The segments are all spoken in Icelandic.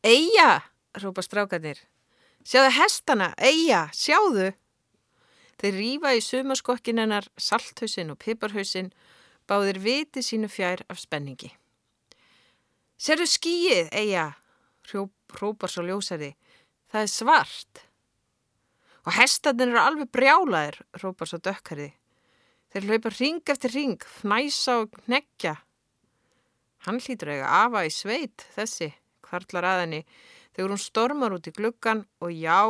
Eija, rópa strákarnir. Sjáðu hestana, eija, sjáðu. Þeir rýfa í sumaskokkin hennar, salthausin og piparhausin, báðir viti sínu fjær af spenningi. Serðu skíið, eija, rópar svo ljósari. Það er svart. Og hestanir eru alveg brjálaðir, rópar svo dökkarði. Þeir hlaupa ring eftir ring, fnæsa og knekja. Hann hlýtur eiga afa í sveit, þessi, kvartlar að henni, þegar hún stormar út í gluggan og já,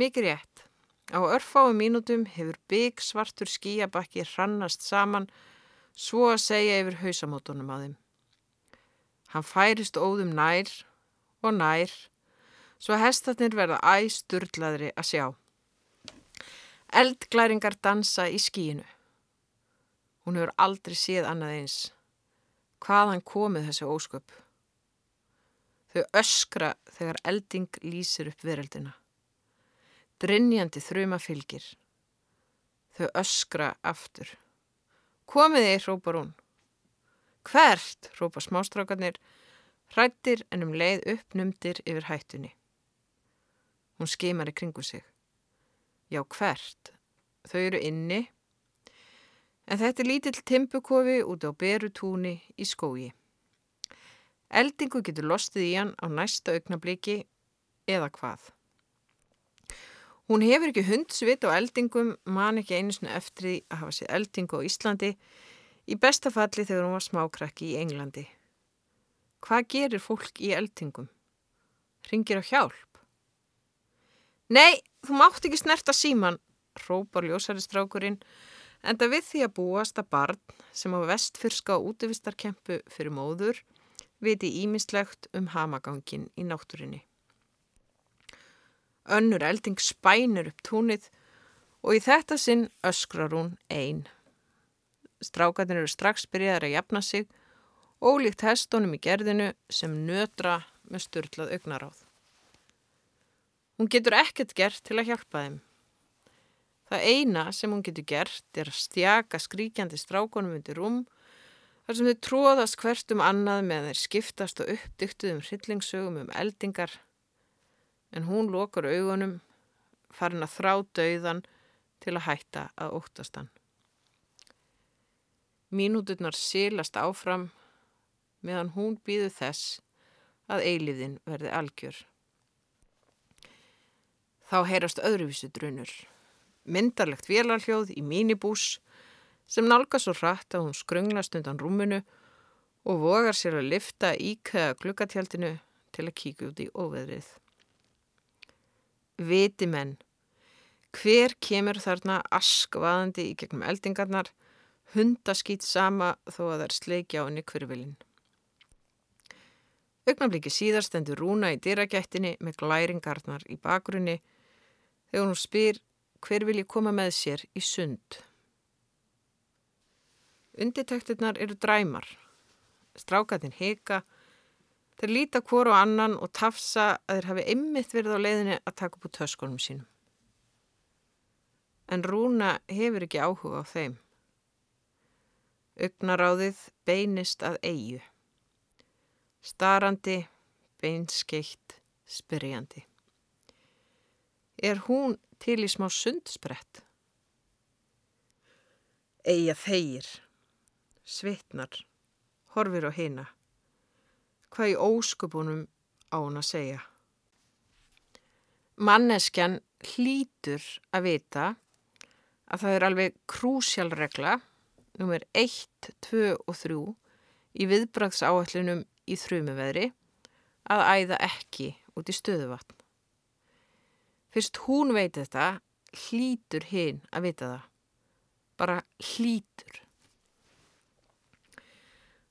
mikið rétt. Á örfáum mínútum hefur bygg svartur skíabakki hrannast saman, svo að segja yfir hausamótonum að þeim. Hann færist óðum nær og nær, svo að hestatnir verða æsturlaðri að sjá. Eldglæringar dansa í skíinu. Hún hefur aldrei séð annað eins. Hvaðan komið þessi ósköp? Þau öskra þegar elding lýsir upp veröldina. Drinjandi þrjuma fylgir. Þau öskra aftur. Komið þið, hrópar hún. Hvert, hrópar smástrákarnir, hrættir en um leið uppnumdir yfir hættunni. Hún skimar í kringu sig. Já, hvert? Þau eru inni en þetta er lítill timpukofi út á berutúni í skógi. Eldingu getur lostið í hann á næsta augnabliki eða hvað. Hún hefur ekki hundsvit á eldingum, man ekki einu svona eftir því að hafa sér eldingu á Íslandi, í besta falli þegar hún var smákrakki í Englandi. Hvað gerir fólk í eldingum? Ringir á hjálp? Nei, þú mátt ekki snerta síman, rópar ljósaristrákurinn Enda við því að búast að barn sem á vestfyrska útvistarkempu fyrir móður viti ímislegt um hamagangin í náttúrinni. Önnur elding spænir upp túnið og í þetta sinn öskrar hún einn. Strákarnir eru strax byrjaðar að jafna sig og líkt hestónum í gerðinu sem nötra með störtlað augnaráð. Hún getur ekkert gert til að hjálpa þeim. Það eina sem hún getur gert er að stjaka skríkjandi strákonum undir rúm þar sem þau tróðast hvert um annað meðan þeir skiptast og uppdyktuð um hryllingsögum um eldingar en hún lokar augunum farin að þrá dauðan til að hætta að óttast hann. Mínúturnar sílast áfram meðan hún býðu þess að eiliðin verði algjör. Þá heyrast öðruvísu drunur myndarlegt vélarhljóð í mínibús sem nálgast svo hratt að hún skrönglast undan rúmunu og vogar sér að lifta íkæða glukkatjaldinu til að kíkja út í óveðrið. Viti menn, hver kemur þarna askvaðandi í gegnum eldingarnar, hundaskýt sama þó að það er sleikja á henni hverfilinn. Ögnablikki síðar stendur Rúna í dyragættinni með glæringarnar í bakgrunni þegar hún spyr hver vil ég koma með sér í sund. Undirtæktirnar eru dræmar. Strákatinn heka, þeir líta hvora á annan og tafsa að þeir hafi ymmit verið á leiðinni að taka upp úr töskunum sínum. En Rúna hefur ekki áhuga á þeim. Ögnaráðið beinist að eigu. Starandi, beinskeitt, spyrjandi. Er hún til í smá sundsprett. Eia þeir, svitnar, horfir á hina. Hvað í óskupunum á hún að segja? Manneskjan hlýtur að vita að það er alveg krúsjálregla, nummer 1, 2 og 3 í viðbragsáallunum í þrjumiveðri að æða ekki út í stöðuvatn. Fyrst hún veit þetta, hlýtur hinn að vita það. Bara hlýtur.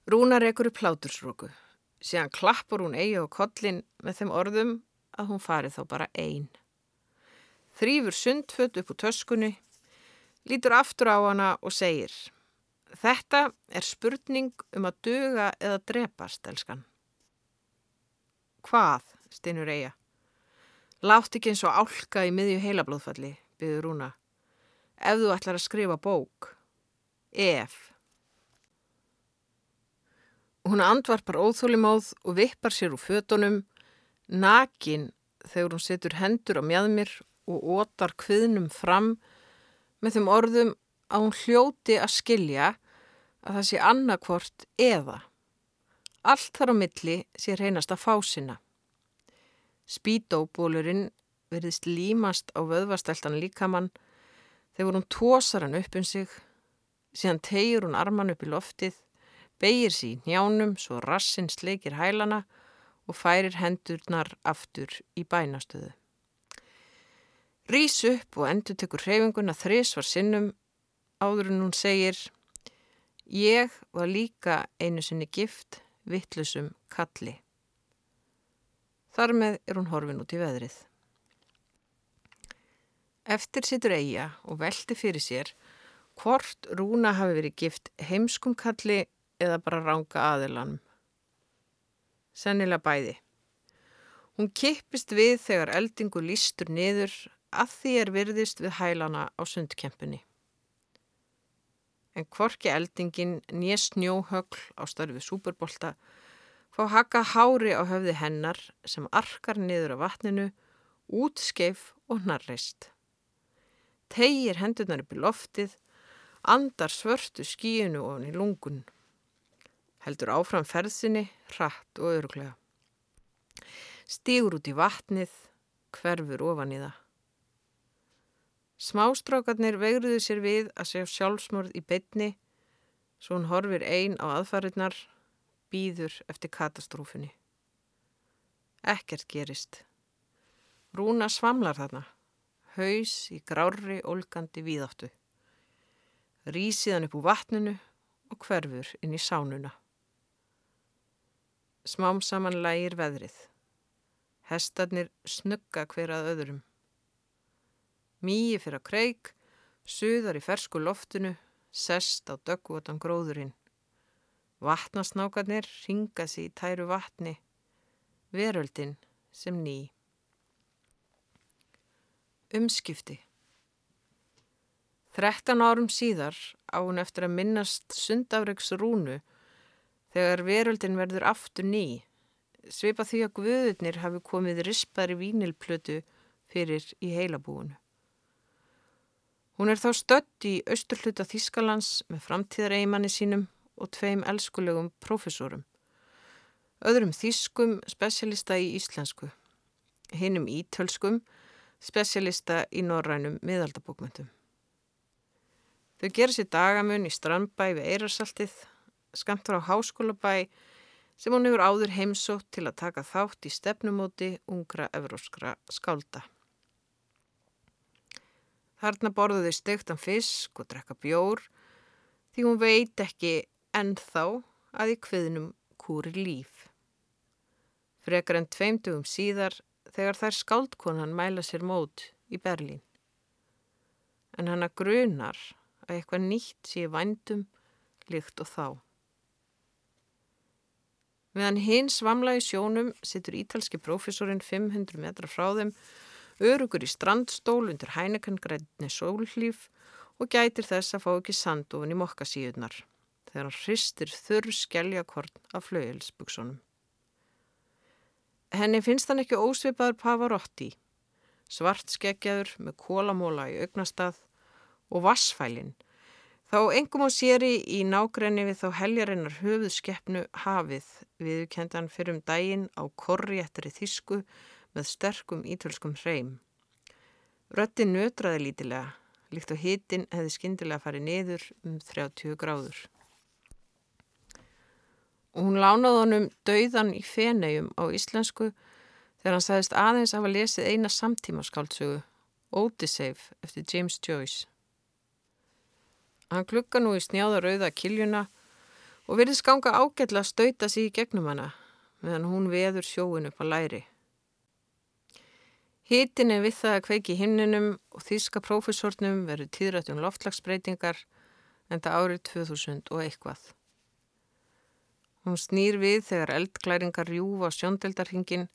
Rúna rekur upp hlátursróku. Síðan klappur hún eigi á kollin með þeim orðum að hún fari þá bara einn. Þrýfur sundfött upp úr töskunni, lítur aftur á hana og segir Þetta er spurning um að duga eða drepast, elskan. Hvað, steinur eiga? Látt ekki eins og álka í miðju heilablóðfalli, byður Rúna. Ef þú ætlar að skrifa bók. Ef. Hún andvarpar óþólimóð og vippar sér úr fötunum, Nakin þegar hún setur hendur á mjadmir og ótar kviðnum fram með þeim orðum að hún hljóti að skilja að það sé annarkvort eða. Allt þar á milli sé reynast að fá sinna. Spítóbólurinn verðist límast á vöðvastæltan líkamann þegar hún tósar hann upp um sig, síðan tegjur hún arman upp í loftið, beigir sér í njánum svo rassinn sleikir hælana og færir hendurnar aftur í bænastöðu. Rís upp og endur tekur hreyfinguna þris var sinnum áður en hún segir Ég var líka einu sinni gift vittlusum kalli. Þar með er hún horfin út í veðrið. Eftir sittur eiga og veldi fyrir sér hvort Rúna hafi verið gift heimskum kalli eða bara ranga aðilanum. Sennilega bæði. Hún kippist við þegar eldingu lístur niður að því er virðist við hælana á sundkempunni. En kvorki eldingin nýja snjóhögl á starfið súperbolta fá haka hári á höfði hennar sem arkar niður á vatninu, útskeif og hnarreist. Tegir hendurnar upp í loftið, andar svörtu skíinu ofan í lungun. Heldur áfram ferðsinni, hratt og öruglega. Stígur út í vatnið, hverfur ofan í það. Smástrákarnir vegruðu sér við að segja sjálfsmorð í bytni, svo hún horfir einn á aðfarinnar, býður eftir katastrófunni. Ekkert gerist. Rúna svamlar þarna, haus í grári, ólgandi víðáttu. Rísiðan upp úr vatninu og hverfur inn í sánuna. Smám saman lægir veðrið. Hestarnir snugga hver að öðrum. Mýi fyrir að kreik, suðar í fersku loftinu, sest á döggvotan gróðurinn. Vatnasnákarnir ringa sér í tæru vatni, veröldin sem ný. Umskipti Þrettan árum síðar á hún eftir að minnast sundafreiks rúnu þegar veröldin verður aftur ný, svipa því að guðurnir hafi komið rispari vínilplötu fyrir í heilabúinu. Hún er þá stött í austurhluta Þískalands með framtíðareimanni sínum og tveim elskulegum profesorum. Öðrum þískum spesialista í íslensku, hinnum ítölskum spesialista í norrænum miðaldabókmyndum. Þau gera sér dagamun í strandbæ við Eirarsaltið, skamtur á háskólabæ sem hún hefur áður heimsótt til að taka þátt í stefnumóti ungra evróskra skálda. Þarna borðu þau stegtan fisk og drekka bjór því hún veit ekki ennþá að í kviðnum kúri líf. Frekar en tveimtugum síðar þegar þær skáldkonan mæla sér mót í Berlín. En hana grunar að eitthvað nýtt sé vandum líkt og þá. Meðan hins svamla í sjónum sittur ítalski profesorinn 500 metra frá þeim örugur í strandstól undir hænekangrænni sólhlýf og gætir þess að fá ekki sandofun í mokkasíðunar þegar hann hristir þurr skelljakorn af flauelsbuksunum. Henni finnst hann ekki ósvipaður Pavarotti, svart skeggjaður með kólamóla í augnastað og vassfælinn, þá engum á séri í nágrenni við þá heljarinnar höfuðskeppnu hafið viðkendan fyrir um daginn á korri ettri þísku með sterkum ítölskum hreim. Röttin nötraði lítilega, líkt og hitin hefði skindilega farið niður um 30 gráður. Og hún lánaði honum dauðan í fenegjum á íslensku þegar hann sagðist aðeins að lesið eina samtíma skáldsögu, Odyssey eftir James Joyce. Hann klukka nú í snjáða rauða kiljuna og verðist ganga ágætla að stauta sig í gegnum hana meðan hún veður sjóin upp að læri. Hítin er við það að kveiki himninum og þýska prófessornum verður tíðrætt um loftlagsbreytingar en það árið 2000 og eitthvað. Hún snýr við þegar eldklæringar rjúfa á sjóndeldarhingin,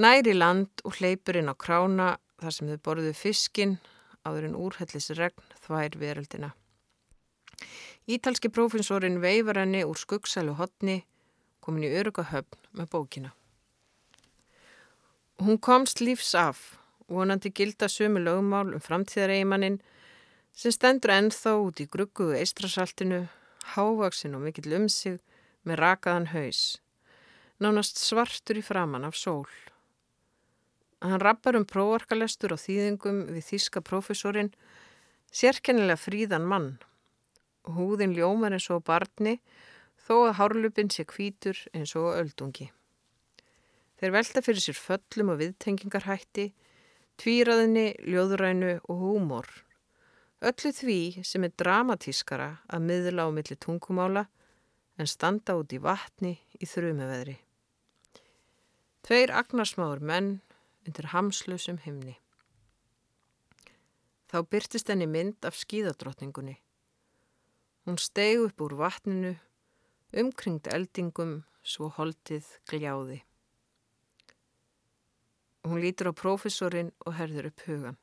næri land og hleypur inn á krána þar sem þau borðu fiskin áður en úrhellis regn þvær veröldina. Ítalski prófessorinn veifar henni úr skuggsælu hotni komin í öruga höfn með bókina. Hún komst lífs af, vonandi gilda sömu lögumál um framtíðareigimannin sem stendur ennþá út í grugguðu eistrasaltinu, hávaksin og mikill um sig með rakaðan haus, nánast svartur í framann af sól. Hann rappar um próvarkalestur og þýðingum við þíska profesorinn, sérkennilega fríðan mann. Húðin ljómar eins og barni, þó að hárlupin sé kvítur eins og öldungi. Þeir velta fyrir sér föllum og viðtengingarhætti, tvíraðinni, ljóðurænu og húmor. Öllu því sem er dramatískara að miðla á milli tungumála en standa út í vatni í þrjumeveðri. Tveir agnarsmáur menn undir hamslausum himni. Þá byrtist henni mynd af skíðadrottningunni. Hún stegu upp úr vatninu, umkringt eldingum, svo holdið gljáði. Hún lítur á profesorinn og herður upp hugan.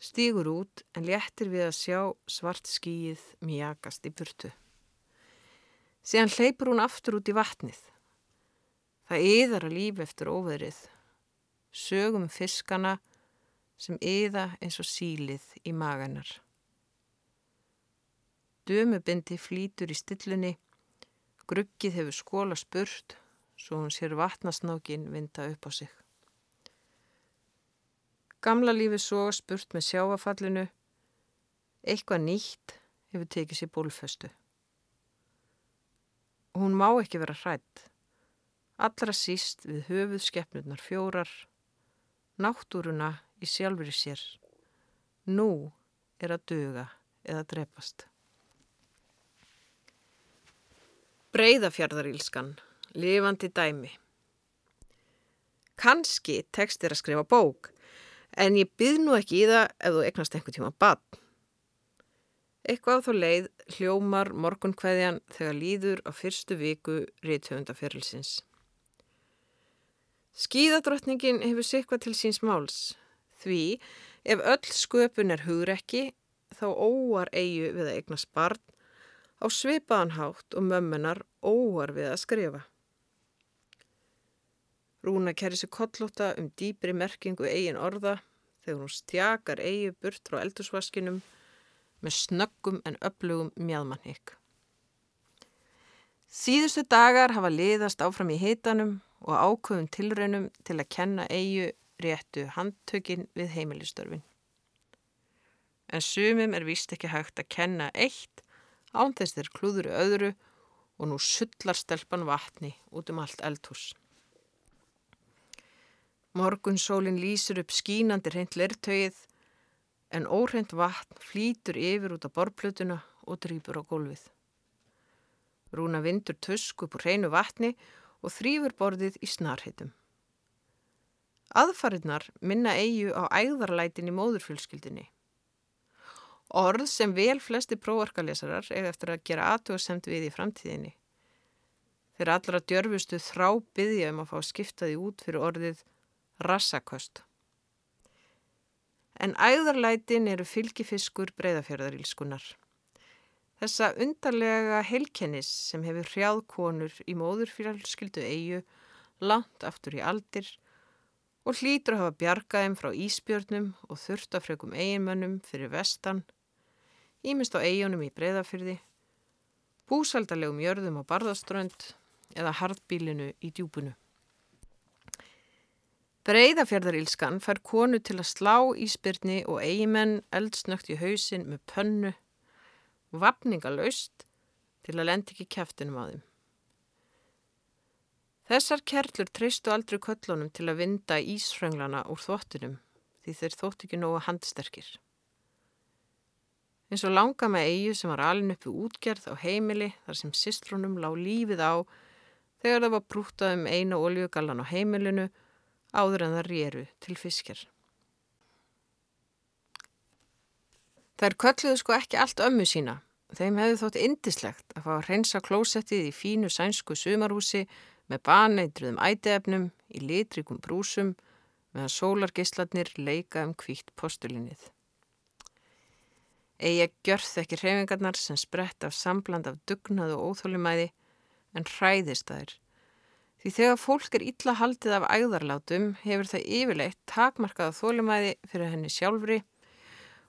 Stýgur út en léttir við að sjá svart skíið mjögast í burtu. Síðan hleypur hún aftur út í vatnið. Það yðar að líf eftir óveðrið sögum fiskana sem yða eins og sílið í maganar. Dömubindi flýtur í stillunni, gruggið hefur skóla spurt, svo hún sér vatnasnákin vinda upp á sig. Gamla lífi soga spurt með sjáafallinu, eitthvað nýtt hefur tekið sér bólföstu. Hún má ekki vera hrætt, allra síst við höfuð skeppnurnar fjórar, náttúruna í sjálfur í sér. Nú er að döga eða drepast. Breiðafjörðarílskan, lifandi dæmi. Kanski tekst er að skrifa bók, en ég byrð nú ekki í það ef þú eknast einhver tíma bann. Eitthvað á þá leið hljómar morgunkveðjan þegar líður á fyrstu viku reythöfundaferilsins. Skíðadrottningin hefur sikvað til síns máls því ef öll sköpun er hugrekki þá óar eigu við að eignast barn á svipaðanhátt og mömmunar óar við að skrifa. Rúna kerri sér kollóta um dýbri merkingu eigin orða þegar hún stjakar eigu burt frá eldusvaskinum með snöggum en öflugum mjadmannhygg. Síðustu dagar hafa liðast áfram í hitanum og ákvöðum tilraunum til að kenna eigu réttu handtökin við heimilistörfin. En sumum er vist ekki hægt að kenna eitt án þess þeir klúður öðru og nú sullar stelpan vatni út um allt eldhús. Morgunsólinn lýsur upp skínandi reynd lertögið en óreint vatn flýtur yfir út á borplötuna og drýpur á gólfið. Rúna vindur tusk upp úr hreinu vatni og þrýfur borðið í snarheitum. Aðfarinnar minna eigu á æðarlætin í móðurfjölskyldinni. Orð sem vel flesti próvarkalesarar eiga eftir að gera aðtjóðsemt við í framtíðinni. Þeir allra djörfustu þrá byggja um að fá skiptaði út fyrir orðið rassaköst. En æðarlætin eru fylgifiskur breyðafjörðarílskunar. Þessa undarlega heilkennis sem hefur hrjáð konur í móðurfjálskyldu eigu langt aftur í aldir og hlýtur að hafa bjargaðum frá íspjörnum og þurftafrekum eiginmönnum fyrir vestan, ímist á eigunum í breyðafyrði, búsaldarlegum jörðum á barðaströnd eða hardbílinu í djúbunu. Breyðafjörðarílskan fær konu til að slá íspyrni og eigimenn eldsnögt í hausin með pönnu vapningalaust til að lendi ekki kæftinum á þeim. Þessar kerlur treystu aldrei köllunum til að vinda ísfrönglana úr þvottunum því þeir þótt ekki nógu handsterkir. En svo langa með eigu sem var alin uppi útgerð á heimili þar sem sistrunum lág lífið á þegar það var brútað um eina oljugallan á heimilinu áður en það rýru til fiskjar. Þær kölluðu sko ekki allt ömmu sína. Þeim hefði þótt indislegt að fá að reynsa klósettið í fínu sænsku sumarhúsi með baneitruðum æteefnum í litrikum brúsum meðan sólargisladnir leika um kvíkt postulinnið. Egi að gjörð ekki hreyfingarnar sem sprett af sambland af dugnað og óþólumæði en hræðist þær Því þegar fólk er illa haldið af æðarlátum hefur það yfirleitt takmarkaða þólimæði fyrir henni sjálfri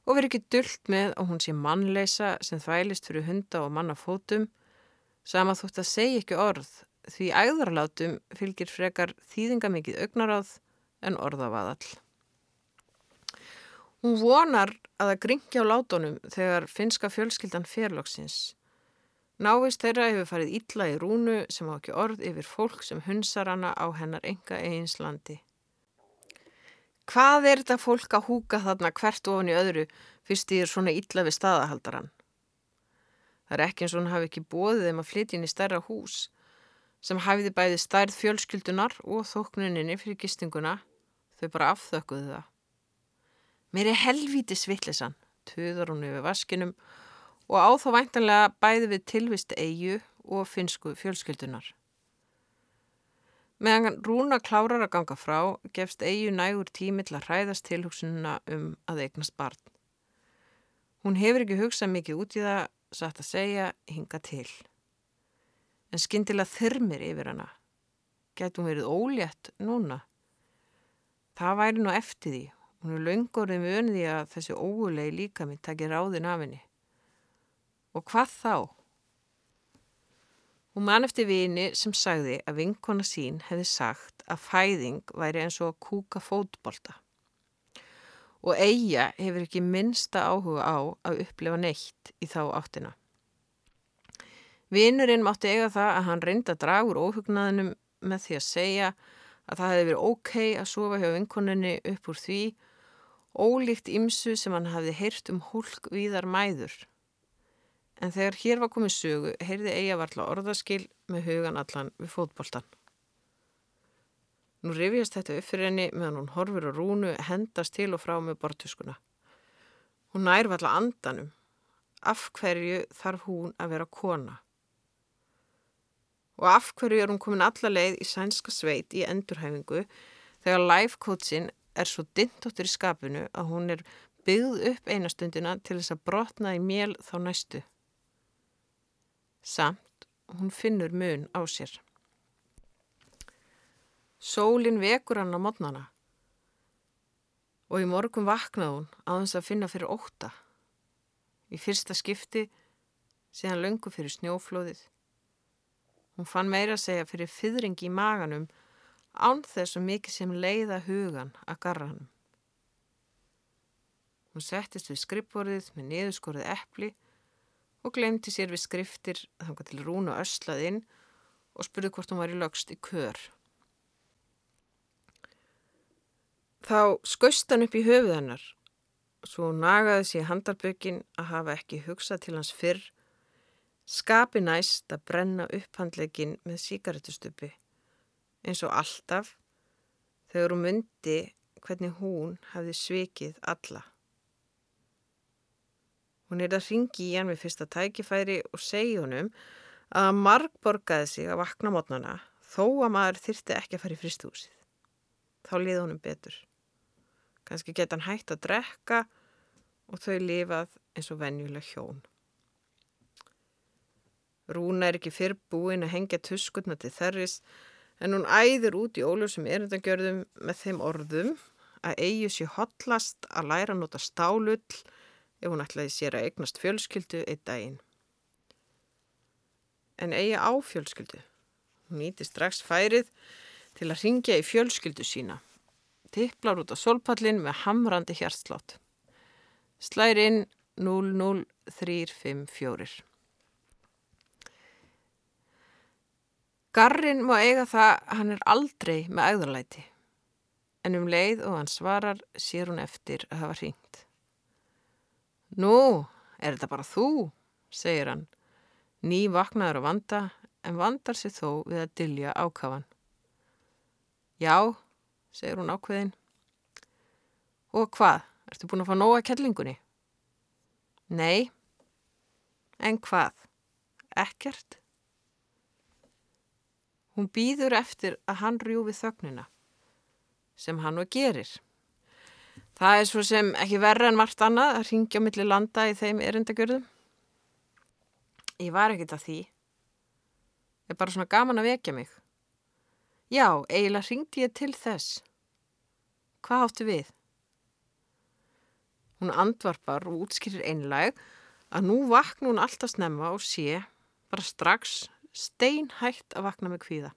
og verið ekki dullt með að hún sé mannleisa sem þvælist fyrir hunda og mannafótum sama þótt að segja ekki orð því æðarlátum fylgir frekar þýðingamikið augnaráð en orðavaðall. Hún vonar að það gringja á látunum þegar finska fjölskyldan ferlóksins Návist þeirra hefur farið illa í rúnu sem á ekki orð yfir fólk sem hunsar hana á hennar enga eigins landi. Hvað er þetta fólk að húka þarna hvert ofan í öðru fyrst því er svona illa við staðahaldaran? Það er ekki eins og hann hafi ekki bóðið þeim að flytja inn í stærra hús sem hafiði bæði stærð fjölskyldunar og þóknuninni fyrir gistinguna, þau bara afþökkuðu það. Mér er helvíti svittlisann, töður hún yfir vaskinum og á þá væntanlega bæði við tilvist eigu og finsku fjölskyldunar. Meðan Rúna klárar að ganga frá gefst eigu nægur tími til að hræðast tilhugsununa um að eignast barn. Hún hefur ekki hugsað mikið út í það, satt að segja, hinga til. En skindilega þyrmir yfir hana. Hún verið ólétt núna? Það væri nú eftir því. Hún er laungorðin við önði að þessi óulegi líka mitt takir ráðin af henni. Og hvað þá? Hún man eftir vini sem sagði að vinkona sín hefði sagt að fæðing væri eins og að kúka fótbolta. Og eiga hefur ekki minnsta áhuga á að upplifa neitt í þá áttina. Vinurinn mátti eiga það að hann reynda dragur óhugnaðinum með því að segja að það hefði verið ok að sofa hjá vinkoninni upp úr því, ólíkt ymsu sem hann hafði heyrt um hólk víðar mæður en þegar hér var komið sögu heyrði eiga varla orðaskil með hugan allan við fótboltan. Nú rifjast þetta upp fyrir henni meðan hún horfur á rúnu, hendast til og frá með bortuskuna. Hún nær varla andanum. Af hverju þarf hún að vera kona? Og af hverju er hún komin alla leið í sænska sveit í endurhæfingu þegar life coachin er svo dindóttir í skapinu að hún er byggð upp einastundina til þess að brotna í mél þá næstu. Samt hún finnur mun á sér. Sólin vekur hann á modnana og í morgun vaknaði hún þess að finna fyrir óta. Í fyrsta skipti sé hann löngu fyrir snjóflóðið. Hún fann meira að segja fyrir fyrringi í maganum án þess að mikið sem leiða hugan að garra hann. Hún settist við skrippvorðið með niðurskorið eppli og glemti sér við skriftir þanga til rún og öslað inn og spurði hvort hún var í lögst í kör. Þá skauðst hann upp í höfuð hennar, svo nagaði sér handarbökin að hafa ekki hugsað til hans fyrr, skapi næst að brenna upphandlegin með síkaretustupi, eins og alltaf þegar hún myndi hvernig hún hafði svikið alla. Hún er að ringi í hann við fyrsta tækifæri og segja honum að hann margborgaði sig að vakna mótnana þó að maður þyrti ekki að fara í fristúsið. Þá liði honum betur. Kanski geta hann hægt að drekka og þau lifað eins og venjuleg hjón. Rúna er ekki fyrr búin að hengja tuskutna til þerris en hún æðir út í óljósum erindagjörðum með þeim orðum að eigi sér hotlast að læra að nota stálull ef hún ætlaði sér að eignast fjölskyldu eitt daginn. En eigi á fjölskyldu. Hún nýti strax færið til að ringja í fjölskyldu sína. Tipplar út á solpallin með hamrandi hjartslátt. Slæri inn 00354. Garrin má eiga það að hann er aldrei með æðurlæti. En um leið og hann svarar sér hún eftir að hafa ringt. Nú, er þetta bara þú, segir hann. Ný vaknaður á vanda en vandar sér þó við að dylja ákafan. Já, segir hún ákveðin. Og hvað, ertu búin að fá nóga kellingunni? Nei. En hvað? Ekkert. Hún býður eftir að hann rjúfi þögnina, sem hann og gerir. Það er svo sem ekki verra en margt annað að ringja á milli landa í þeim erindagjörðum. Ég var ekkit að því. Ég er bara svona gaman að vekja mig. Já, eiginlega ringdi ég til þess. Hvað áttu við? Hún andvarpar og útskýrir einlæg að nú vakna hún alltaf snemma og sé bara strax steinhægt að vakna með kvíða.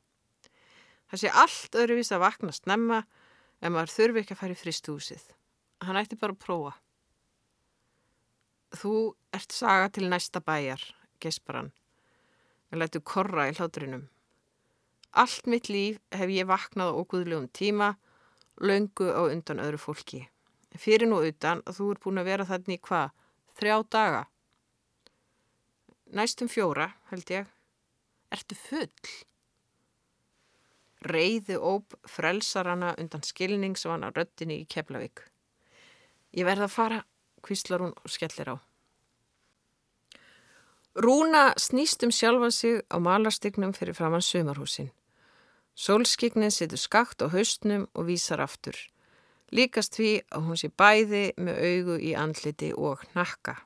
Það sé allt öðruvís að vakna snemma en maður þurfi ekki að fara í fristúsið. Hann ætti bara að prófa. Þú ert saga til næsta bæjar, gespar hann. Við lætu korra í hláturinum. Allt mitt líf hef ég vaknað á óguðlegum tíma, löngu á undan öðru fólki. Fyrir nú utan að þú er búin að vera þannig hvað? Þrjá daga? Næstum fjóra, held ég. Ertu full? Reyði óp frelsarana undan skilningsvana röttinni í Keflavík. Ég verða að fara, kvíslar hún og skellir á. Rúna snýst um sjálfa sig á malarstygnum fyrir framann sumarhúsin. Sólskignin setur skakt á haustnum og vísar aftur. Líkast því að hún sé bæði með augu í andliti og nakka.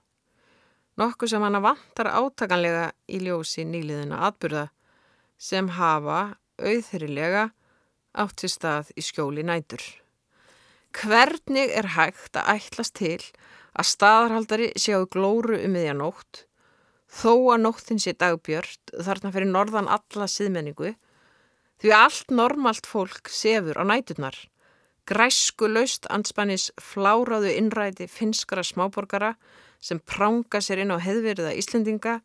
Nokkuð sem hana vantar átakanlega í ljósi nýliðina atburða sem hafa auðþyrilega átt sér stað í skjóli nætur. Hvernig er hægt að ætlas til að staðarhaldari séu glóru um miðjanótt þó að nóttin sé dagbjörnt þarna fyrir norðan alla síðmenningu Því allt normalt fólk sefur á nætunar. Græsku laust anspannis fláraðu innræti finskara smáborgara sem pranga sér inn á heðverða Íslendinga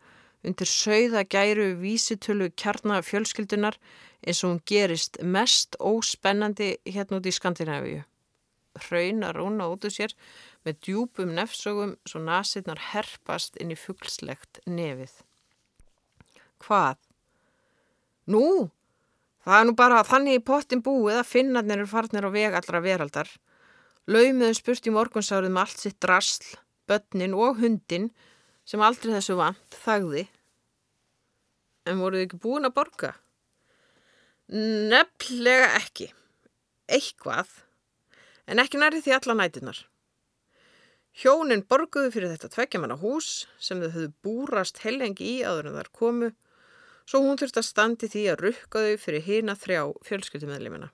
undir sögða gæru vísitölu kjarnar fjölskyldunar eins og hún gerist mest óspennandi hérna út í Skandinavíu. Hraunar rúna út úr sér með djúpum nefnsögum svo nasinnar herpast inn í fuggslegt nefið. Hvað? Nú? Það er nú bara þannig í pottin búið að finnarnir eru farnir á veg allra veraldar. Laumuðu spurt í morgunsárið með allt sitt drasl, börnin og hundin sem aldrei þessu vant þagði. En voruð ekki búin að borga? Nefnilega ekki. Eitthvað. En ekki næri því alla nætunar. Hjónin borguðu fyrir þetta tveggjamanna hús sem þau höfðu búrast hellengi í áður en þar komu svo hún þurfti að standi því að rukka þau fyrir hýna þrjá fjölskyldumæðlimina.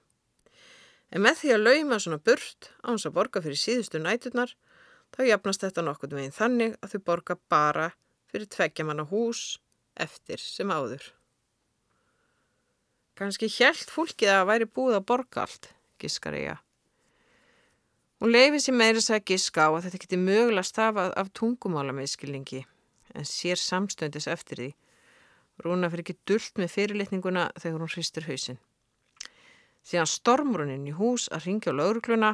En með því að lauma svona burt á hans að borga fyrir síðustu næturnar, þá jafnast þetta nokkur veginn þannig að þau borga bara fyrir tveggjamanna hús eftir sem áður. Kanski hjælt fólkið að væri búið að borga allt, giskar ég að. Hún leiði sér meira þess að giska á að þetta geti mögulega stafað af tungumála meðskilningi en sér samstöndis eftir því Rúna fyrir ekki dullt með fyrirlitninguna þegar hún hristur hausin. Síðan stormur hún inn í hús að ringja á laurugluna,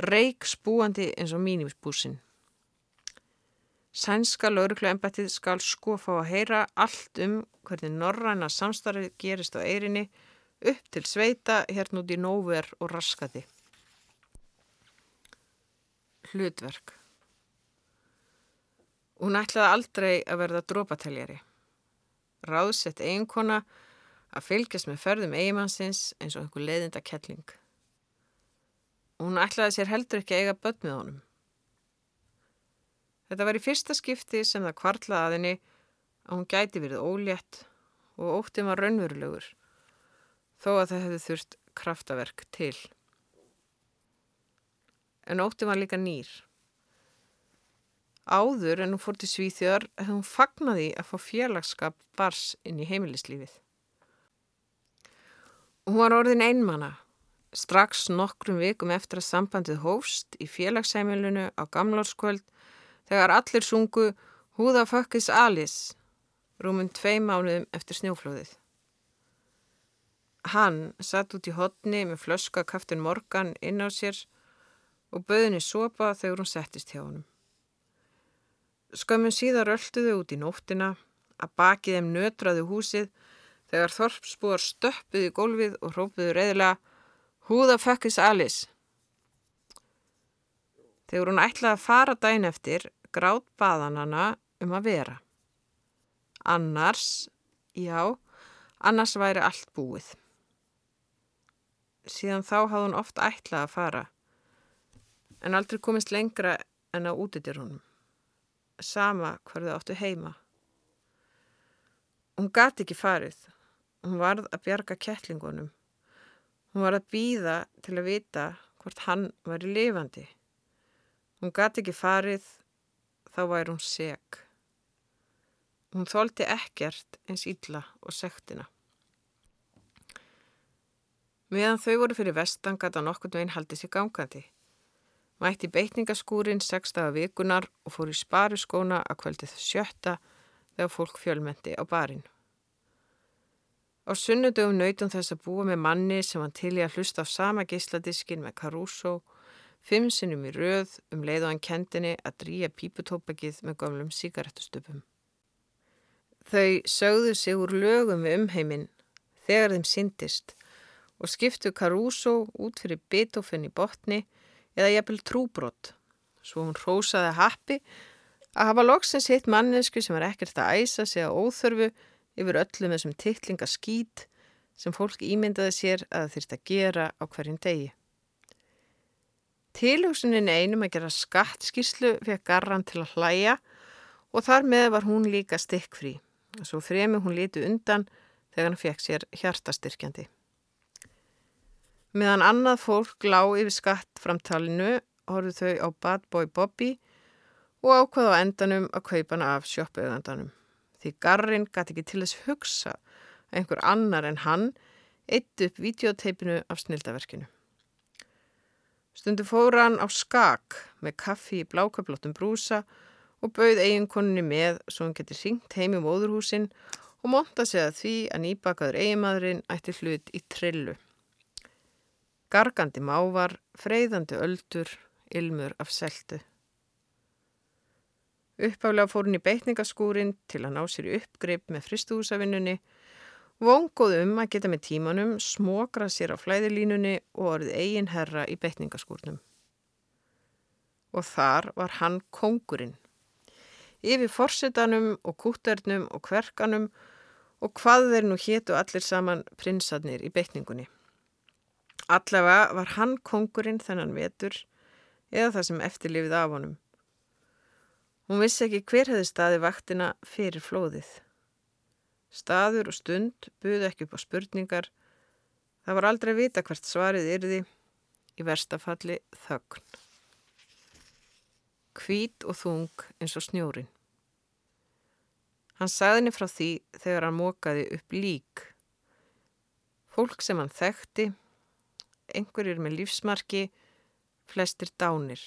reik spúandi eins og mínimisbúsin. Sænska laurugluembættið skal sko fá að heyra allt um hvernig norræna samstarfið gerist á eirinni upp til sveita hérna út í nóver og raskati. Hlutverk Hún ætlaði aldrei að verða drópateljari ráðsett eiginkona að fylgjast með förðum eigimannsins eins og einhver leiðinda kettling. Hún ætlaði sér heldur ekki að eiga börn með honum. Þetta var í fyrsta skipti sem það kvartlaði að henni að hún gæti verið ólétt og óttið var raunverulegur þó að það hefði þurft kraftaverk til. En óttið var líka nýr. Áður en hún fór til Svíþjóðar hefði hún fagnaði að fá félagskap bars inn í heimilislífið. Hún var orðin einmana, strax nokkrum vikum eftir að sambandið hófst í félagsheimilinu á gamlárskvöld þegar allir sungu Húða fökkis Alis, rúmum tvei mánuðum eftir snjóflóðið. Hann satt út í hodni með flöska kaftin morgan inn á sér og böðinni sopa þegar hún settist hjá honum. Skömmun síðar ölduðu út í nóttina að bakið þeim nötraðu húsið þegar þorpsbúar stöppuði gólfið og hrópuðu reyðilega Who the fuck is Alice? Þegar hún ætlaði að fara dæn eftir grátt baðan hana um að vera. Annars, já, annars væri allt búið. Síðan þá hafði hún oft ætlað að fara en aldrei komist lengra en að útidir honum sama hvar þau áttu heima. Hún gati ekki farið. Hún varð að bjarga kettlingunum. Hún var að býða til að vita hvort hann var í lifandi. Hún gati ekki farið, þá væri hún seg. Hún þóldi ekkert eins illa og sektina. Meðan þau voru fyrir vestan gata nokkund veginn haldið sér gangandi. Mætti beitningaskúrin sextaða vikunar og fór í sparu skóna að kvöldið sjötta þegar fólk fjölmendi á barinn. Á sunnudögum nautum þess að búa með manni sem hann til í að hlusta á sama geisladiskin með Caruso, fimm sinnum í röð um leið og hann kendinni að drýja píputópakið með gamlum síkarettustupum. Þau sögðu sig úr lögum við umheiminn þegar þeim syndist og skiptu Caruso út fyrir Beethoven í botni eða jafnvel trúbrott. Svo hún rósaði happi að hafa loksins hitt mannesku sem var ekkert að æsa sig á óþörfu yfir öllum þessum tittlinga skít sem fólk ímyndaði sér að þurft að gera á hverjum degi. Tilhugsunin einum að gera skattskíslu fekk garran til að hlæja og þar með var hún líka stikkfrí. Svo fremi hún lítu undan þegar hann fekk sér hjartastyrkjandi. Meðan annað fólk lág yfir skattframtalinu horfðu þau á Bad Boy Bobby og ákvaða á endanum að kaupa hana af sjópauðandanum. Því Garrin gæti ekki til þess hugsa að einhver annar en hann eitt upp videoteipinu af snildaverkinu. Stundu fóra hann á skak með kaffi í blákablóttum brúsa og bauð eiginkoninni með svo hann geti ringt heim í móðurhúsin og monta sig að því að nýbakaður eiginmadurinn ætti hlut í trillu gargandi mávar, freyðandi öldur, ilmur af seltu. Uppaflega fór hún í beitningaskúrin til að ná sér í uppgrip með fristuhúsavinnunni, vongoð um að geta með tímanum smokra sér á flæðilínunni og orðið eigin herra í beitningaskúrnum. Og þar var hann kongurinn. Yfir forsetanum og kútternum og kverkanum og hvað þeir nú héttu allir saman prinsarnir í beitningunni. Allavega var hann kongurinn þennan vetur eða það sem eftirlifið af honum. Hún vissi ekki hver hefði staði vaktina fyrir flóðið. Staður og stund buði ekki upp á spurningar. Það var aldrei vita hvert svarið yrði í verstafalli þögn. Hvít og þung eins og snjórin. Hann sagði henni frá því þegar hann mókaði upp lík. Fólk sem hann þekkti einhverjir með lífsmarki, flestir dánir.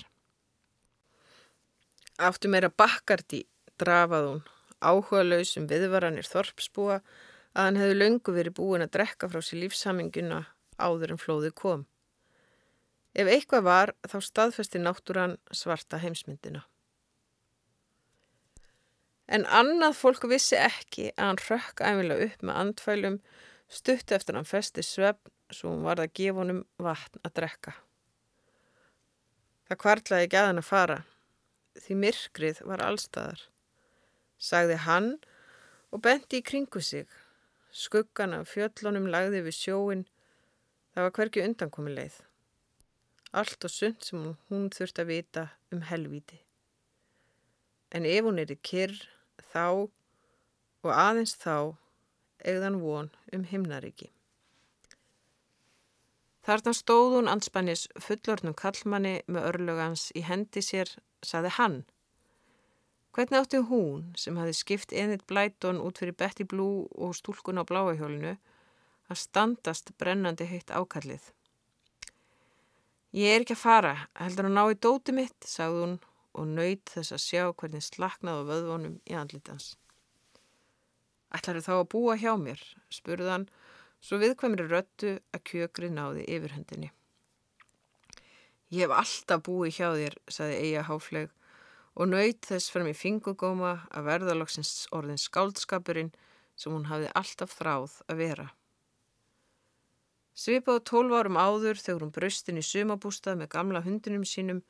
Áttu meira bakkardi drafað hún, áhuga lausum viðvaranir þorpsbúa að hann hefði löngu verið búin að drekka frá sér lífsaminguna áður en flóðið kom. Ef eitthvað var þá staðfesti náttúran svarta heimsmyndina. En annað fólk vissi ekki að hann rökk æfilega upp með andfælum stutt eftir hann festi svefn svo hún varð að gefa honum vatn að drekka. Það kvartlaði ekki að hann að fara, því myrkrið var allstaðar. Sagði hann og bendi í kringu sig. Skuggan af fjöllunum lagði við sjóin, það var hverki undankomi leið. Allt og sund sem hún, hún þurfti að vita um helvíti. En ef hún er í kyrr, þá og aðeins þá, eigðan von um himnaríki. Þarna stóð hún anspannis fullornum kallmanni með örlugans í hendi sér, saði hann. Hvernig átti hún, sem hafi skipt Enid Blyton út fyrir Betty Blue og stúlkun á bláahjólinu, að standast brennandi heitt ákallið? Ég er ekki að fara, heldur að ná í dóti mitt, sagði hún og nöyt þess að sjá hvernig slaknaði á vöðvonum í andlitans. Ætlar þá að búa hjá mér, spurðan svo viðkvæmri röttu að kjökri náði yfirhundinni. Ég hef alltaf búið hjá þér, saði Eija háfleg og nöyt þess fram í fingugóma að verðaloksins orðin skáldskapurinn sem hún hafði alltaf þráð að vera. Svipaðu tólv árum áður þegar hún bröstin í sumabústað með gamla hundinum sínum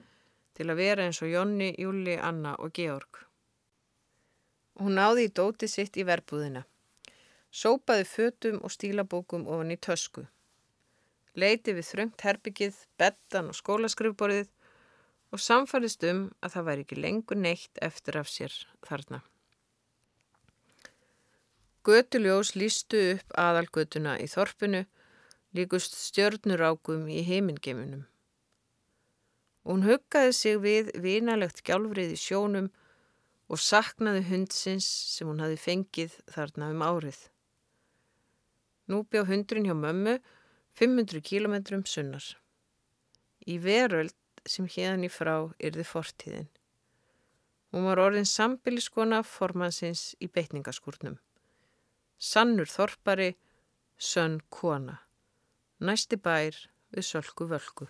til að vera eins og Jonni, Júli, Anna og Georg. Hún náði í dóti sitt í verbúðina. Sópaði fötum og stílabókum ofan í tösku. Leiti við þröngt herbyggið, bettan og skólaskrifborðið og samfærist um að það væri ekki lengur neitt eftir af sér þarna. Götuljós lístu upp aðalgötuna í þorpinu, líkust stjörnurákum í heimingeminum. Hún huggaði sig við vinalegt gjálfrið í sjónum og saknaði hundsins sem hún hafi fengið þarna um árið. Nú bjá hundrin hjá mömmu 500 kilometrum sunnar. Í veröld sem hérna í frá yrði fortíðin. Hún var orðin sambiliskona formansins í beitningaskúrnum. Sannur þorpari, sönn kona. Næsti bær við sölku völku.